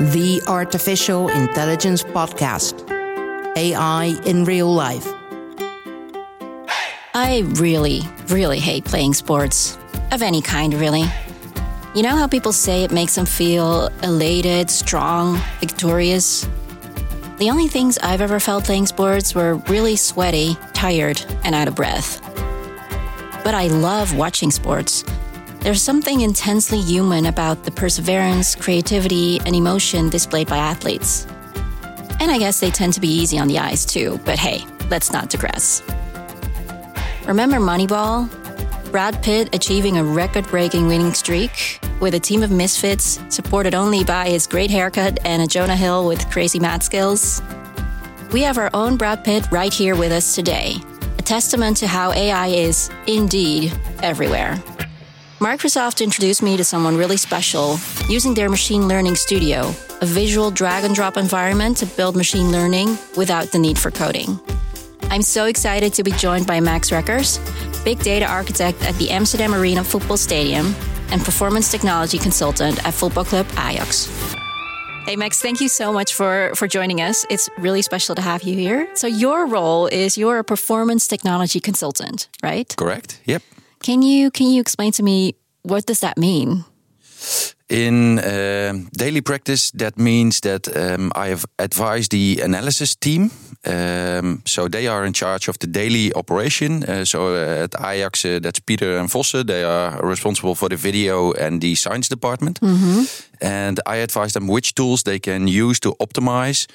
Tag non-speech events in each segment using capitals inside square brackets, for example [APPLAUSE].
the Artificial Intelligence Podcast AI in Real Life. I really, really hate playing sports of any kind, really. You know how people say it makes them feel elated, strong, victorious? The only things I've ever felt playing sports were really sweaty, tired, and out of breath. But I love watching sports. There's something intensely human about the perseverance, creativity, and emotion displayed by athletes. And I guess they tend to be easy on the eyes too, but hey, let's not digress. Remember Moneyball? Brad Pitt achieving a record breaking winning streak with a team of misfits supported only by his great haircut and a Jonah Hill with crazy math skills? We have our own Brad Pitt right here with us today, a testament to how AI is indeed everywhere. Microsoft introduced me to someone really special using their machine learning studio, a visual drag and drop environment to build machine learning without the need for coding. I'm so excited to be joined by Max Reckers, big data architect at the Amsterdam Arena Football Stadium and performance technology consultant at football club Ajax. Hey Max, thank you so much for for joining us. It's really special to have you here. So your role is you're a performance technology consultant, right? Correct. Yep. Can you can you explain to me what does that mean? In uh, daily practice, that means that um, I have advised the analysis team. Um, so they are in charge of the daily operation. Uh, so at Ajax, uh, that's Peter and Vosse. They are responsible for the video and the science department. Mm-hmm. And I advise them which tools they can use to optimize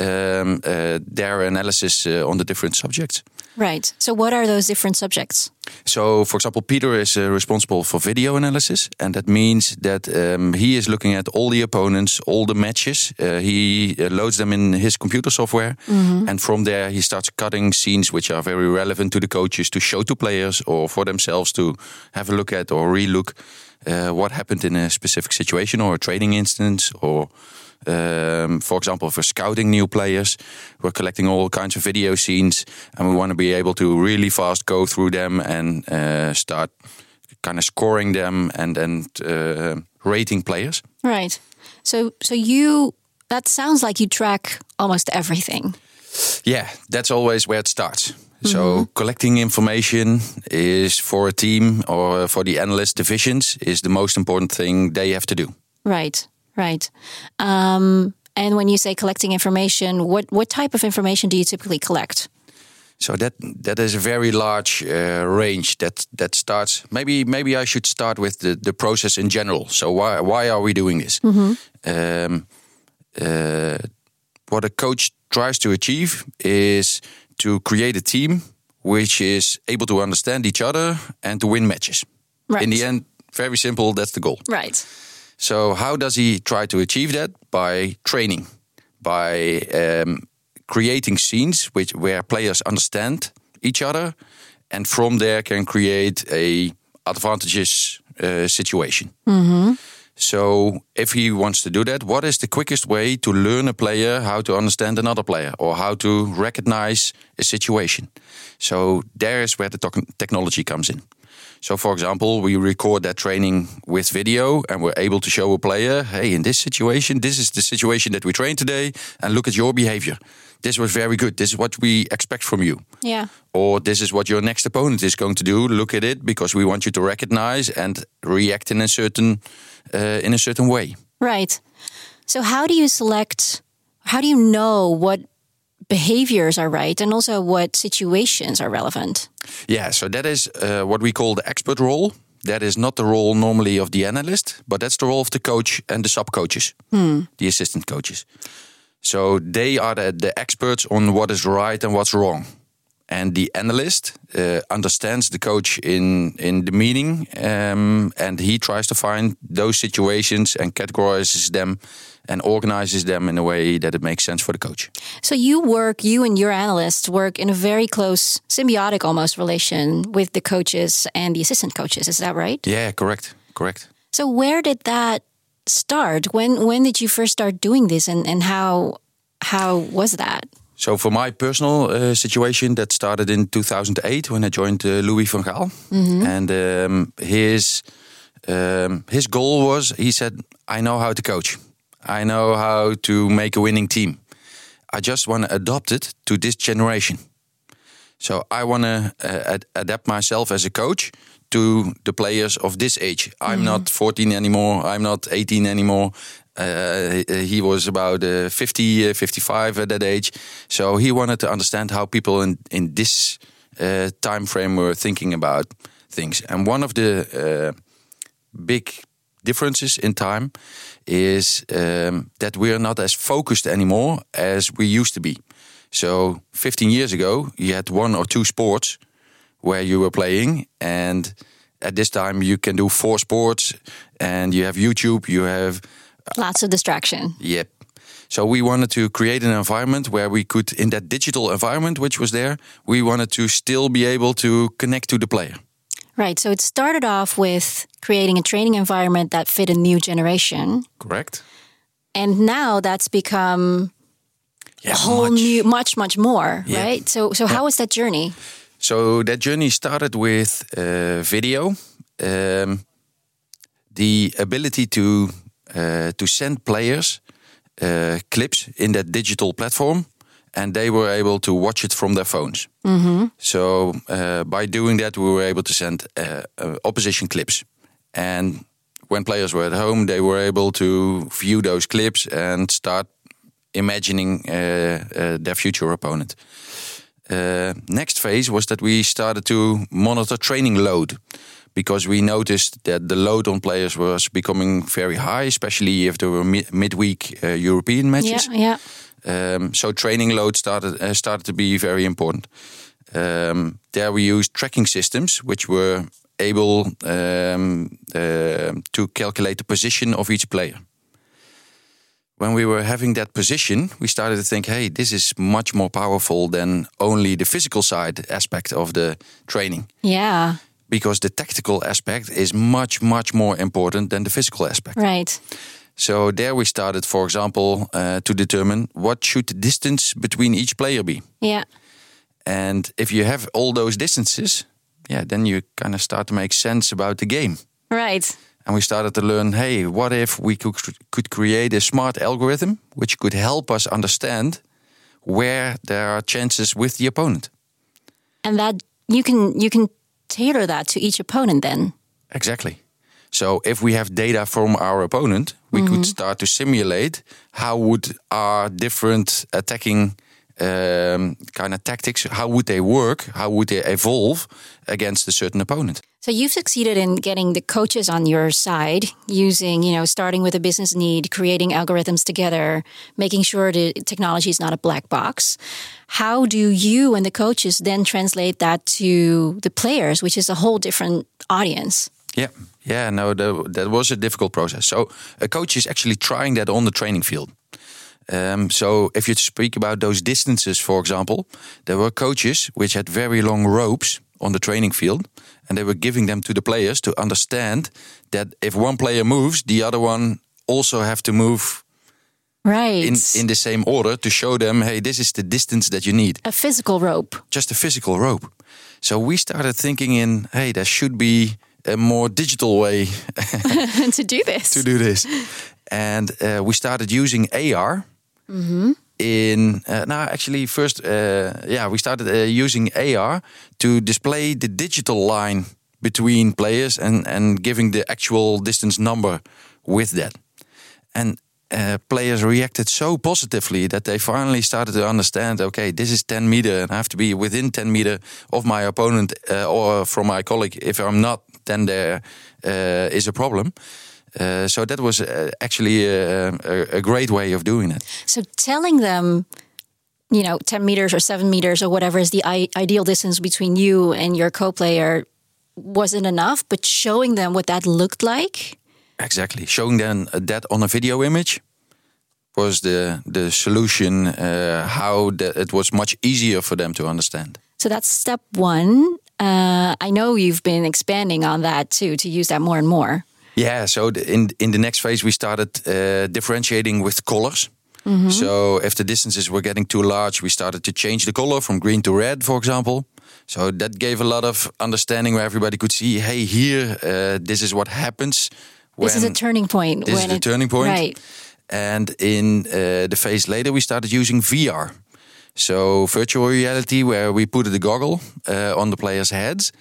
um, uh, their analysis uh, on the different subjects. Right. So, what are those different subjects? So, for example, Peter is uh, responsible for video analysis, and that means that um, he is looking at all the opponents, all the matches. Uh, he uh, loads them in his computer software, and from there he starts cutting scenes which are very relevant to the coaches to show to players or for themselves to have a look at or relook uh, what happened in a specific situation or a training instance or. Um, for example, for scouting new players, we're collecting all kinds of video scenes, and we want to be able to really fast go through them and uh, start kind of scoring them and and uh, rating players. Right. So, so you that sounds like you track almost everything. Yeah, that's always where it starts. So collecting information is for a team or for the analyst divisions is the most important thing they have to do. Right. Right. Um, and when you say collecting information, what what type of information do you typically collect? So that that is a very large uh, range. That that starts maybe maybe I should start with the, the process in general. So why why are we doing this? Um, uh, what a coach tries to achieve is to create a team which is able to understand each other and to win matches. Right. In the end, very simple. That's the goal. Right. So how does he try to achieve that? By training, by um, creating scenes which where players understand each other, and from there can create a advantageous uh, situation. So if he wants to do that, what is the quickest way to learn a player how to understand another player or how to recognize a situation? So there is where the technology comes in. So, for example, we record that training with video and we're able to show a player, hey, in this situation, this is the situation that we trained today, and look at your behavior. This was very good. This is what we expect from you. Yeah. Or this is what your next opponent is going to do. Look at it because we want you to recognize and react in a certain uh, in a certain way. Right. So how do you select? How do you know what behaviors are right and also what situations are relevant? Yeah, so that is uh, what we call the expert role. That is not the role normally of the analyst, but that's the role of the coach and the sub coaches, the assistant coaches. So they are the, the experts on what is right and what's wrong. And the analyst uh, understands the coach in, in the meaning, um, and he tries to find those situations and categorizes them and organizes them in a way that it makes sense for the coach. So you work, you and your analysts work in a very close symbiotic almost relation with the coaches and the assistant coaches. Is that right? Yeah, correct, correct. So where did that start? When when did you first start doing this and, and how how was that? So for my personal uh, situation, that started in 2008 when I joined uh, Louis van Gaal, and um, his um, his goal was he said, "I know how to coach. I know how to make a winning team. I just want to adopt it to this generation. So I want to uh, ad- adapt myself as a coach to the players of this age. I'm not 14 anymore. I'm not 18 anymore. Uh, he was about uh, 50, uh, 55 at that age. So he wanted to understand how people in, in this uh, time frame were thinking about things. And one of the uh, big differences in time is um, that we're not as focused anymore as we used to be. So 15 years ago, you had one or two sports where you were playing, and at this time you can do four sports, and you have YouTube, you have Lots of distraction. Yep. So we wanted to create an environment where we could, in that digital environment which was there, we wanted to still be able to connect to the player. Right. So it started off with creating a training environment that fit a new generation. Correct. And now that's become Yeah, a whole much. new, much, much more, Yeah. right? So, so how was that journey? So that journey started with uh, video, um, the ability to uh, to send players uh, clips in that digital platform, and they were able to watch it from their phones. So uh, by doing that, we were able to send uh, uh, opposition clips, and when players were at home, they were able to view those clips and start imagining uh, uh, their future opponent. Uh, next phase was that we started to monitor training load because we noticed that the load on players was becoming very high, especially if there were mi- midweek uh, European matches. Yeah, yeah. Um, so training load started uh, started to be very important. Um, there we used tracking systems, which were able um, uh, to calculate the position of each player. When we were having that position, we started to think, "Hey, this is much more powerful than only the physical side aspect of the training." Yeah, Because the tactical aspect is much, much more important than the physical aspect. right. So there we started, for example, uh, to determine what should the distance between each player be. Yeah. And if you have all those distances, yeah, then you kind of start to make sense about the game. Right. And we started to learn, hey, what if we could could create a smart algorithm which could help us understand where there are chances with the opponent. And that you can you can tailor that to each opponent then. Exactly. So if we have data from our opponent, we could start to simulate how would our different attacking um, kind of tactics, how would they work, how would they evolve against a certain opponent. So you've succeeded in getting the coaches on your side using, you know, starting with a business need, creating algorithms together, making sure the technology is not a black box. How do you and the coaches then translate that to the players, which is a whole different audience? Yeah, yeah, no, the, that was a difficult process. So a coach is actually trying that on the training field. Um, so if you speak about those distances, for example, there were coaches which had very long ropes on the training field, and they were giving them to the players to understand that if one player moves, the other one also have to move Right. in in the same order to show them, hey, this is the distance that you need. a physical rope. just a physical rope. So we started thinking in, hey, there should be a more digital way [LAUGHS] to do this. to do this. And uh, we started using AR. In uh, now, actually, first, uh, yeah, we started uh, using AR to display the digital line between players and and giving the actual distance number with that. And uh, players reacted so positively that they finally started to understand. Okay, this is ten meter, and I have to be within ten meter of my opponent uh, or from my colleague. If I'm not, then there uh, is a problem. Uh, so that was uh, actually a, a, a great way of doing it. So telling them, you know, 10 meters or seven meters or whatever is the I- ideal distance between you and your co player wasn't enough, but showing them what that looked like. Exactly, showing them that on a video image was the the solution. Uh, how the, it was much easier for them to understand. So that's step one. Uh, I know you've been expanding on that too to use that more and more. Yeah, so in in the next phase we started uh, differentiating with colors. So if the distances were getting too large, we started to change the color from green to red, for example. So that gave a lot of understanding where everybody could see, hey, here, uh, this is what happens. This is a turning point. This is the turning point. Right. And in uh, the phase later, we started using VR. So virtual reality, where we put the goggle uh, on the players' heads,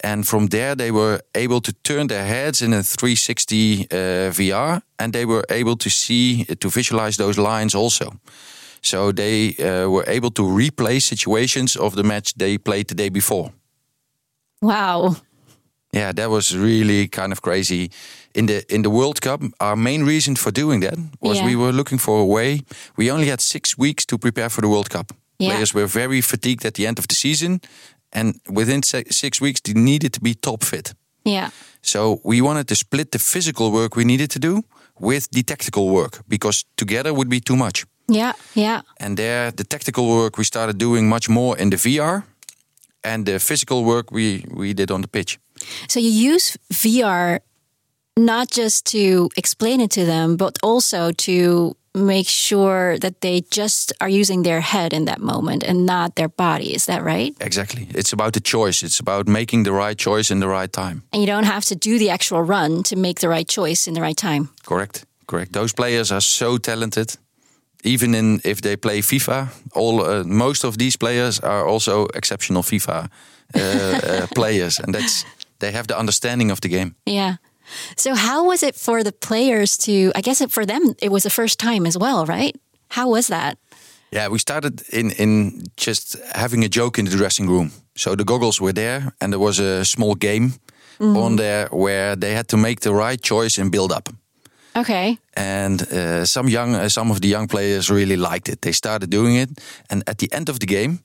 and from there they were able to turn their heads in a 360 uh, VR, and they were able to see to visualize those lines also. So they uh, were able to replay situations of the match they played the day before. Wow. Yeah, that was really kind of crazy. In the in the World Cup, our main reason for doing that was Yeah. we were looking for a way. We only had six weeks to prepare for the World Cup. Yeah. Players were very fatigued at the end of the season, and within six weeks, they needed to be top fit. Yeah. So we wanted to split the physical work we needed to do with the tactical work because together would be too much. Yeah. Yeah. And there, the tactical work we started doing much more in the VR, and the physical work we we did on the pitch. So you use VR not just to explain it to them, but also to make sure that they just are using their head in that moment and not their body. Is that right? Exactly. It's about the choice. It's about making the right choice in the right time. And you don't have to do the actual run to make the right choice in the right time. Correct. Correct. Those players are so talented. Even in if they play FIFA, all uh, most of these players are also exceptional FIFA uh, uh, [LAUGHS] players, and that's they have the understanding of the game. Yeah. So how was it for the players to I guess it, for them it was the first time as well, right? How was that? Yeah, we started in in just having a joke in the dressing room. So the goggles were there, and there was a small game on there where they had to make the right choice and build up. Okay. and uh, some young uh, some of the young players really liked it they started doing it and at the end of the game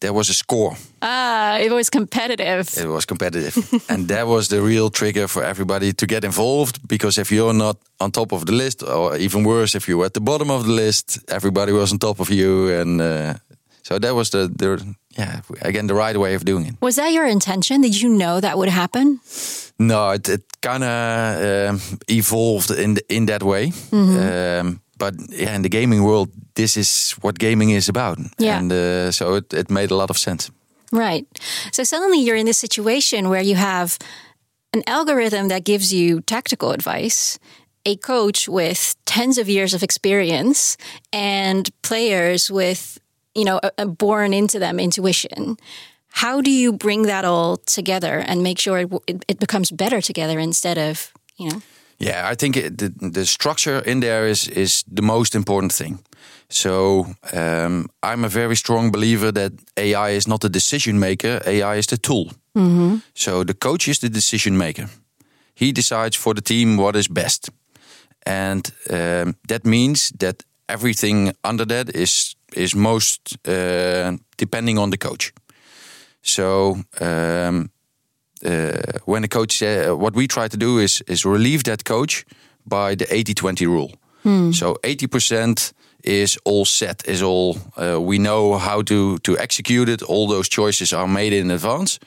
there was a score Ah, it was competitive. it was competitive [LAUGHS] and that was the real trigger for everybody to get involved because if you're not on top of the list or even worse if you were at the bottom of the list everybody was on top of you and uh, so that was the, the yeah again the right way of doing it Was that your intention? Did you know that would happen? No, it, it kind of um, evolved in the, in that way. Um, but yeah, in the gaming world, this is what gaming is about, Yeah. and uh, so it, it made a lot of sense. Right. So suddenly you're in this situation where you have an algorithm that gives you tactical advice, a coach with tens of years of experience, and players with, you know, a, a born into them intuition. How do you bring that all together and make sure it, it, it becomes better together instead of, you know? Yeah, I think it, the the structure in there is is the most important thing. So um, I'm a very strong believer that AI is not the decision maker. AI is the tool. So the coach is the decision maker. He decides for the team what is best, and um, that means that everything under that is is most uh, depending on the coach. So um, when the coach, uh, what we try to do is is relieve that coach by the 80-20 rule. So 80% is all set, is all uh, we know how to to execute it. All those choices are made in advance,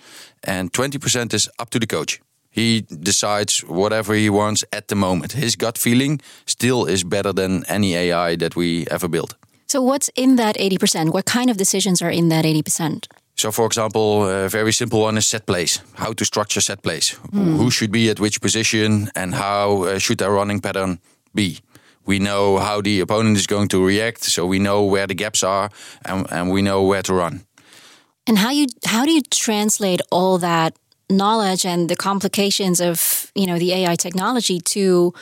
and 20% is up to the coach. He decides whatever he wants at the moment. His gut feeling still is better than any AI that we ever built. So what's in that 80%? What kind of decisions are in that 80%? So, for example, a very simple one is set plays. How to structure set plays. Who should be at which position and how uh, should their running pattern be? We know how the opponent is going to react, so we know where the gaps are and, and we know where to run. And how you how do you translate all that knowledge and the complications of you know the AI technology to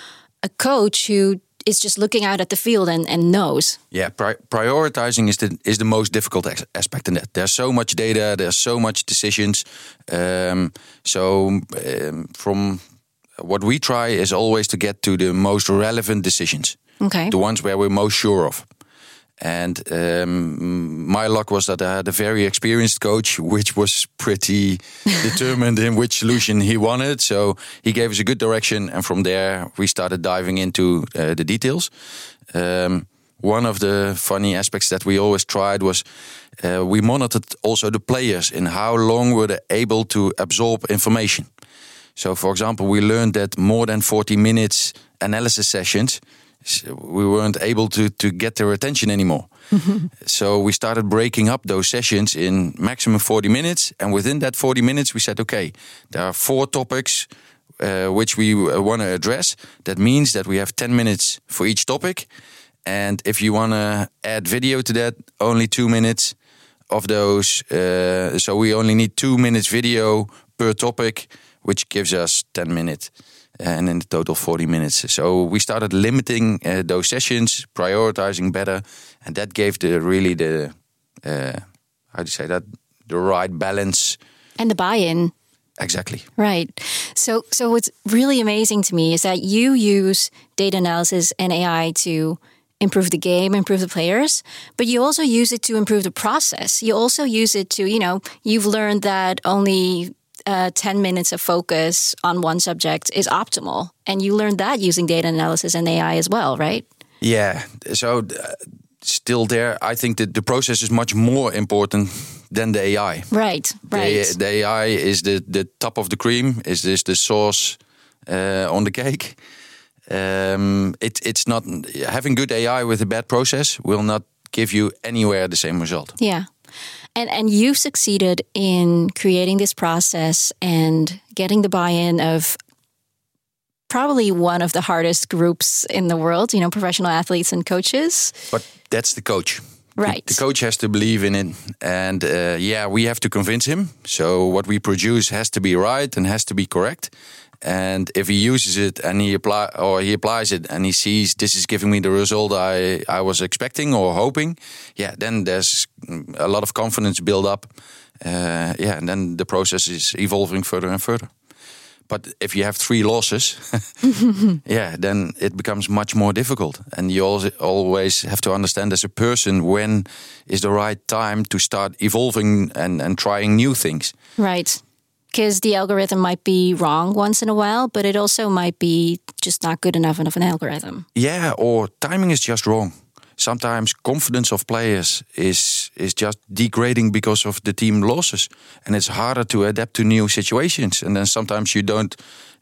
a coach who is just looking out at the field and, and knows? Yeah, pri- prioritizing is the is the most difficult aspect in that. There's so much data, there's so much decisions. Um, so um, from what we try is always to get to the most relevant decisions. Okay. the ones where we're most sure of. And um, my luck was that I had a very experienced coach, which was pretty [LAUGHS] determined in which solution he wanted. So he gave us a good direction, and from there we started diving into uh, the details. Um, one of the funny aspects that we always tried was uh, we monitored also the players in how long were they able to absorb information. So, for example, we learned that more than 40 minutes analysis sessions, we weren't able to, to get their attention anymore. [LAUGHS] so we started breaking up those sessions in maximum 40 minutes. And within that 40 minutes, we said, okay, there are four topics uh, which we want to address. That means that we have 10 minutes for each topic. And if you want to add video to that, only two minutes of those. Uh, so we only need two minutes video per topic, which gives us 10 minutes. And in the total, 40 minutes. So we started limiting uh, those sessions, prioritizing better, and that gave the really the uh, how do you say that? The right balance. And the buy-in. Exactly. Right. So so what's really amazing to me is that you use data analysis and ai to improve the game improve the players but you also use it to improve the process. You also use it to you know you've learned that only uh, 10 minutes of focus on one subject is optimal and you learned that using data analysis and ai as well right yeah so uh, still there. I think that the process is much more important than the AI. Right, right. The, the AI is the, the top of the cream, is this the sauce uh, on the cake. Um, it, it's not having good AI with a bad process will not give you anywhere the same result. Yeah. And, and you've succeeded in creating this process and getting the buy-in of probably one of the hardest groups in the world, you know, professional athletes and coaches. But that's the coach. Right. The, the coach has to believe in it. And uh, yeah, we have to convince him. So what we produce has to be right and has to be correct. And if he uses it and he apply or he applies it and he sees this is giving me the result I, I was expecting or hoping, yeah, then there's a lot of confidence build up. Uh, yeah, and then the process is evolving further and further. But if you have three losses, [LAUGHS] yeah, then it becomes much more difficult. And you always have to understand as a person when is the right time to start evolving and, and trying new things. Right. Because the algorithm might be wrong once in a while, but it also might be just not good enough of an algorithm. Yeah, or timing is just wrong sometimes confidence of players is is just degrading because of the team losses, and it's harder to adapt to new situations. And then sometimes you don't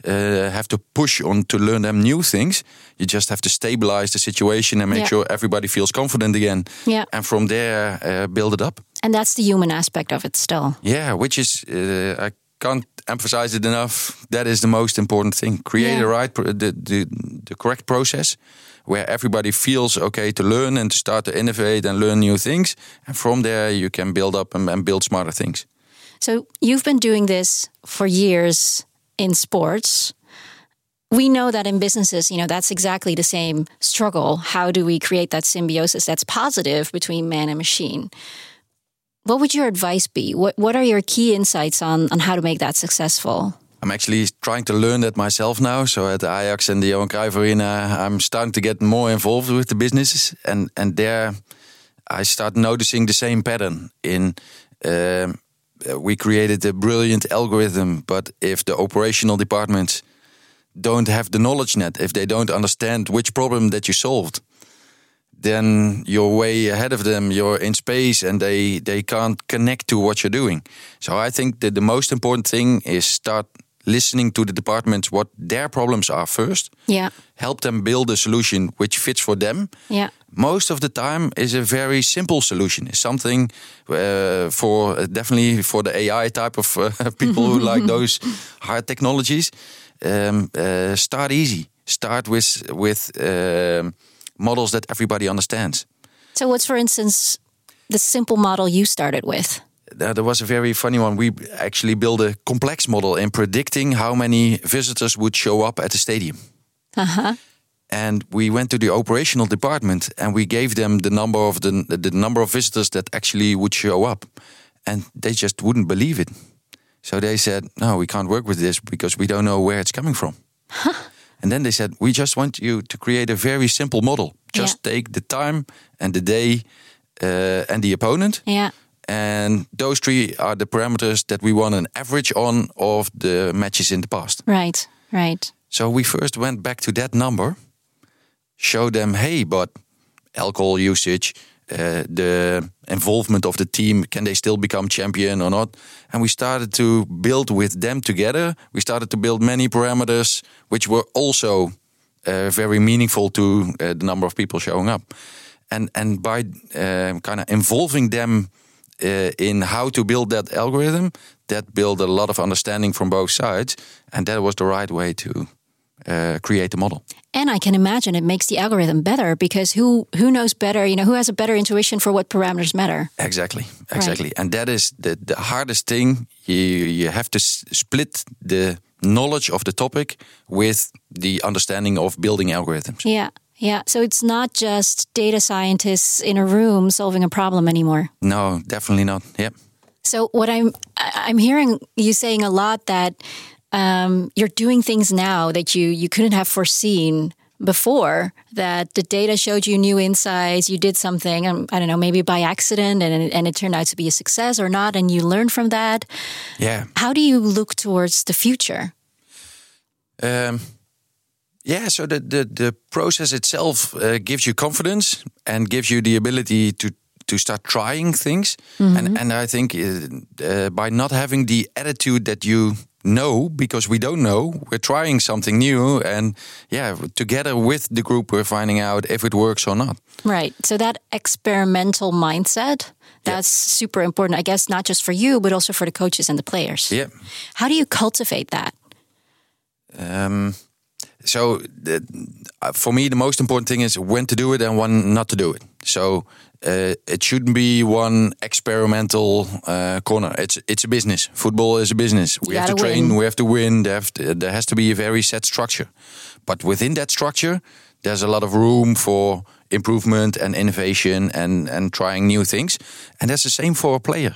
uh, have to push on to learn them new things. You just have to stabilize the situation and make yeah. sure everybody feels confident again. Yeah. And from there, uh, build it up. And that's the human aspect of it still. Yeah, which is uh, I can't emphasize it enough. That is the most important thing. Create yeah. the right, the, the the correct process where everybody feels okay to learn and to start to innovate and learn new things. And from there, you can build up and, and build smarter things. So you've been doing this for years in sports. We know that in businesses, you know, that's exactly the same struggle. How do we create that symbiosis that's positive between man and machine? What would your advice be? What What are your key insights on on how to make that successful? I'm actually trying to learn that myself now. So at Ajax and the Johan Cruyff Arena, I'm starting to get more involved with the businesses, and and there, I start noticing the same pattern. In uh, we created a brilliant algorithm, but if the operational departments don't have the knowledge net, if they don't understand which problem that you solved, then you're way ahead of them. You're in space, and they they can't connect to what you're doing. So I think that the most important thing is start listening to the departments what their problems are first. Yeah. Help them build a solution which fits for them. Yeah. Most of the time is a very simple solution. It's something uh, for uh, definitely for the AI type of uh, [LAUGHS] people who like [LAUGHS] those hard technologies. Um, uh, start easy. Start with with um, models that everybody understands. So, what's for instance the simple model you started with? uh, there was a very funny one. We actually built a complex model in predicting how many visitors would show up at the stadium. Uh-huh. And we went to the operational department and we gave them the number of the, the number of visitors that actually would show up, and they just wouldn't believe it. So they said, "No, we can't work with this because we don't know where it's coming from." Huh. And then they said, "We just want you to create a very simple model. Just yeah. take the time and the day uh, and the opponent." Yeah and those three are the parameters that we want an average on of the matches in the past. Right, right. So we first went back to that number, show them, hey, but alcohol usage, uh, the involvement of the team, can they still become champion or not? And we started to build with them together. We started to build many parameters, which were also uh, very meaningful to uh, the number of people showing up. And and by kind of involving them in how to build that algorithm, that built a lot of understanding from both sides, and that was the right way to uh, create the model. And I can imagine it makes the algorithm better because who who knows better? You know, who has a better intuition for what parameters matter? Exactly, exactly, and that is the the hardest thing. You you have to split the knowledge of the topic with the understanding of building algorithms. Yeah. Yeah, so it's not just data scientists in a room solving a problem anymore. No, definitely not. Yeah. So what I'm I'm hearing you saying a lot that um, you're doing things now that you you couldn't have foreseen before that the data showed you new insights you did something um, i don't know maybe by accident and, and it turned out to be a success or not and you learned from that. Yeah. How do you look towards the future? Um, yeah so the, the, the process itself uh, gives you confidence and gives you the ability to to start trying things. Mm -hmm. and and i think uh, uh, by not having the attitude that you know because we don't know. We're trying something new, and yeah, together with the group, we're finding out if it works or not. Right. So that experimental mindset. That's yeah. super important, I guess, not just for you, but also for the coaches and the players. Yeah. How do you cultivate that? Um, so, the, uh, for me, the most important thing is when to do it and when not to do it. So, uh, it shouldn't be one experimental uh, corner. It's it's a business. Football is a business. We have to train. Win. We have to win. There, to, there, has to be a very set structure. But within that structure, there's a lot of room for improvement and innovation and and trying new things. And that's the same for a player.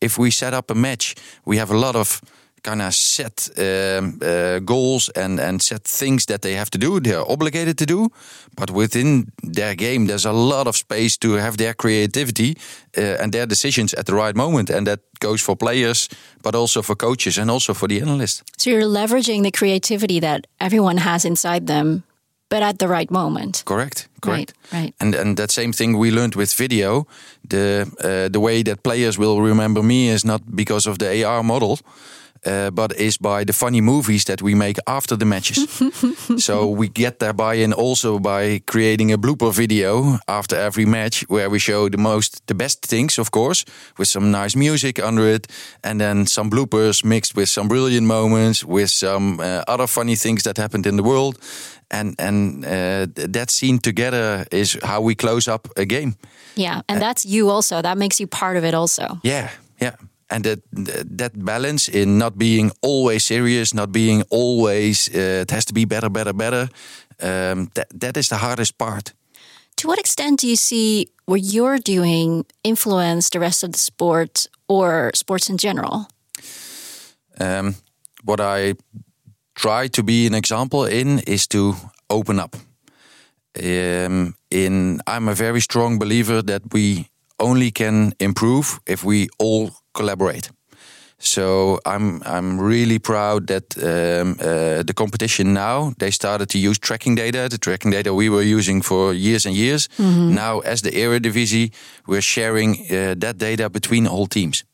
If we set up a match, we have a lot of kind of set um, uh, goals and and set things that they have to do. They're obligated to do, but within their game, there's a lot of space to have their creativity uh, and their decisions at the right moment, and that goes for players, but also for coaches and also for the analysts. So you're leveraging the creativity that everyone has inside them but at the right moment. Correct, correct. Right, right. And and that same thing we learned with video. The uh, the way that players will remember me is not because of the AR model, uh, but is by the funny movies that we make after the matches. [LAUGHS] so we get their buy-in also by creating a blooper video after every match where we show the most, the best things, of course, with some nice music under it, and then some bloopers mixed with some brilliant moments, with some uh, other funny things that happened in the world. And and uh, that scene together is how we close up a game. Yeah, and uh, that's you also. That makes you part of it also. Yeah, yeah and that that balance in not being always serious, not being always uh, it has to be better, better, better. Um, that that is the hardest part. To what extent do you see what you're doing influence the rest of the sport or sports in general? Um, what I try to be an example in is to open up. Um, in I'm a very strong believer that we only can improve if we all collaborate. So I'm I'm really proud that um, uh, the competition now they started to use tracking data, the tracking data we were using for years and years. Mm -hmm. Now, as the Eredivisie, we're sharing uh, that data between all teams.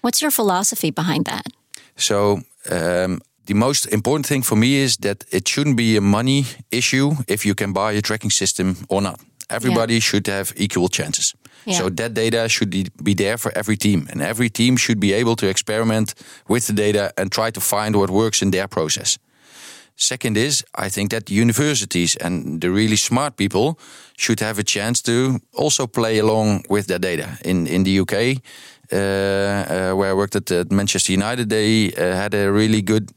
What's your philosophy behind that? So um, the most important thing for me is that it shouldn't be a money issue if you can buy a tracking system or not. Everybody yeah. should have equal chances. So that data should be there for every team, and every team should be able to experiment with the data and try to find what works in their process. Second is, I think that universities and the really smart people should have a chance to also play along with that data. In in the UK, uh, uh, where I worked at, at Manchester United, they uh, had a really good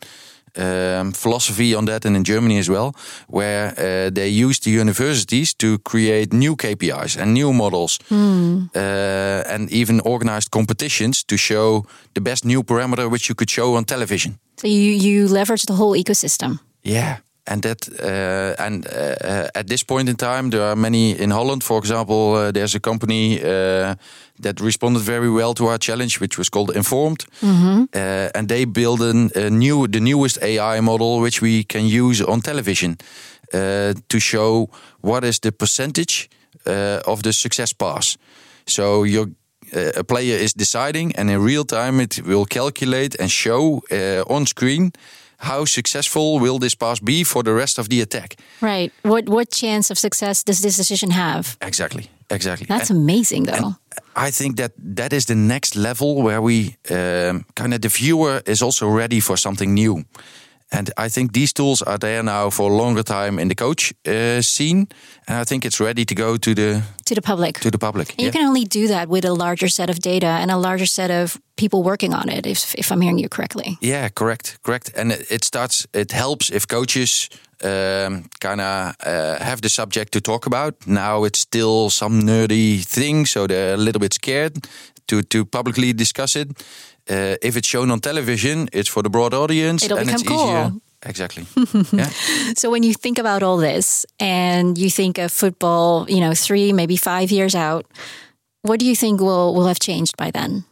um, philosophy on that, and in Germany as well, where uh, they use the universities to create new KPIs and new models, mm. uh, and even organized competitions to show the best new parameter which you could show on television. So you you leverage the whole ecosystem. Yeah, and that uh, and uh, at this point in time there are many in Holland for example uh, there's a company uh, that responded very well to our challenge which was called informed mm-hmm. Uh, and they built a new the newest AI model which we can use on television to show what is the percentage of the success pass so your a player is deciding and in real time it will calculate and show on screen how successful will this pass be for the rest of the attack? Right. What what chance of success does this decision have? Exactly. exactly. That's amazing, though. I think that that is the next level where we um, kind of the viewer is also ready for something new. And I think these tools are there now for a longer time in the coach uh, scene, and I think it's ready to go to the to the public. To the public, and you can only do that with a larger set of data and a larger set of people working on it. If if I'm hearing you correctly. Yeah, correct, correct. And it starts. It helps if coaches um, kind of uh, have the subject to talk about. Now it's still some nerdy thing, so they're a little bit scared to to publicly discuss it. Uh, if it's shown on television, it's for the broad audience It'll and become it's cool. easier. Exactly. [LAUGHS] yeah. So when you think about all this and you think of football, you know, three, maybe five years out, what do you think will will have changed by then?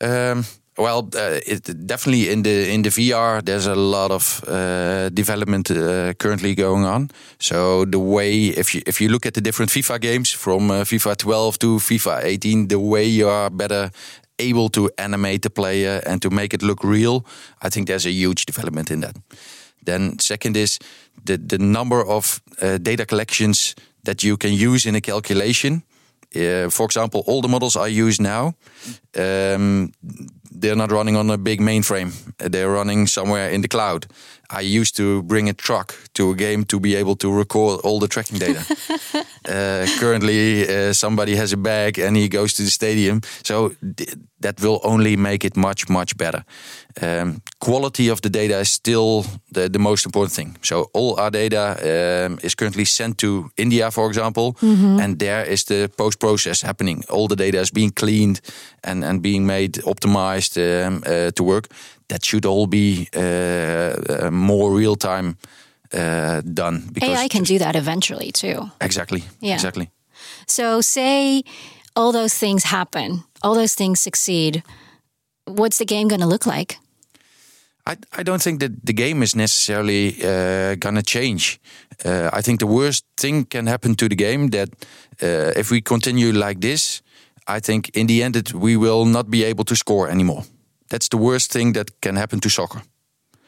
Um, well, uh, it, definitely in the in the VR, there's a lot of uh, development uh, currently going on. So the way, if you if you look at the different FIFA games from uh, FIFA 12 to FIFA 18, the way you are better able to animate the player and to make it look real, I think there's a huge development in that. Then second is the the number of uh, data collections that you can use in a calculation. Uh, for example, all the models I use now, um, they're not running on a big mainframe. They're running somewhere in the cloud. I used to bring a truck to a game to be able to record all the tracking data. [LAUGHS] uh, currently, uh, somebody has a bag and he goes to the stadium. So th- that will only make it much, much better. Um, quality of the data is still the, the most important thing. So all our data um, is currently sent to India, for example, Mm-hmm. and there is the post process happening. All the data is being cleaned and, and being made optimized um, uh, to work. That should all be uh, more real time uh, done. AI can do that eventually too. Exactly. Yeah. Exactly. So say all those things happen, all those things succeed. What's the game going to look like? I, I don't think that the game is necessarily uh, gonna change. Uh, I think the worst thing can happen to the game that uh, if we continue like this, I think in the end it, we will not be able to score anymore. That's the worst thing that can happen to soccer.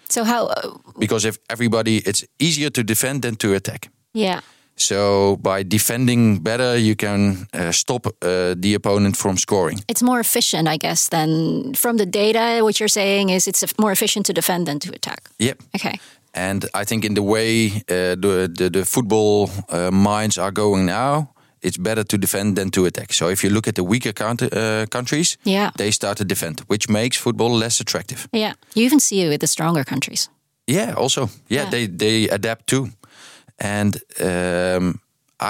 So how? Uh, Because if everybody, it's easier to defend than to attack. yeah. So by defending better, you can uh, stop uh, the opponent from scoring. It's more efficient, I guess, than from the data. What you're saying is it's more efficient to defend than to attack. Yep. Okay. And I think in the way uh, the, the the football uh, minds are going now, it's better to defend than to attack. So if you look at the weaker country, uh, countries, Yeah. they start to defend, which makes football less attractive. Yeah. You even see it with the stronger countries. Yeah, also, yeah, Yeah. they they adapt too, and um,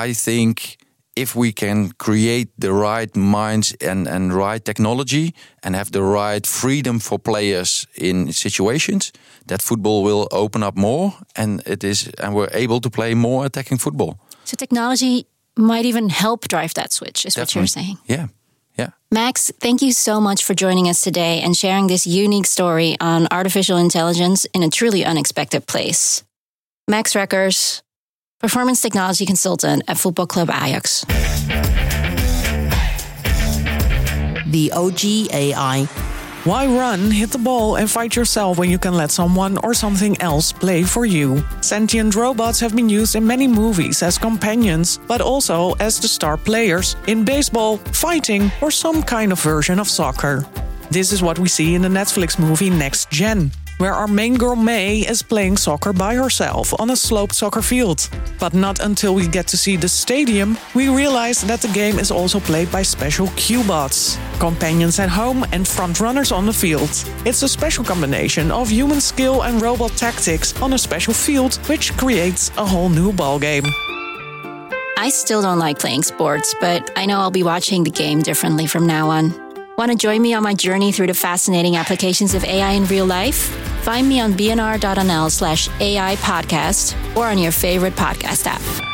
I think if we can create the right minds and and right technology and have the right freedom for players in situations, that football will open up more, and it is, and we're able to play more attacking football. So technology might even help drive that switch, is what you're saying. Yeah, yeah. Max, thank you so much for joining us today and sharing this unique story on artificial intelligence in a truly unexpected place. Max Reckers, performance technology consultant at Football Club Ajax. The OG AI. Why run, hit the ball, and fight yourself when you can let someone or something else play for you? Sentient robots have been used in many movies as companions, but also as the star players in baseball, fighting, or some kind of version of soccer. This is what we see in the Netflix movie Next Gen, where our main girl Mai is playing soccer by herself on a sloped soccer field. But not until we get to see the stadium, we realize that the game is also played by special Q-bots, companions at home and frontrunners on the field. It's a special combination of human skill and robot tactics on a special field, which creates a whole new ballgame. I still don't like playing sports, but I know I'll be watching the game differently from now on. Want to join me on my journey through the fascinating applications of AI in real life? Find me on bnr.nl slash AI podcast or on your favorite podcast app.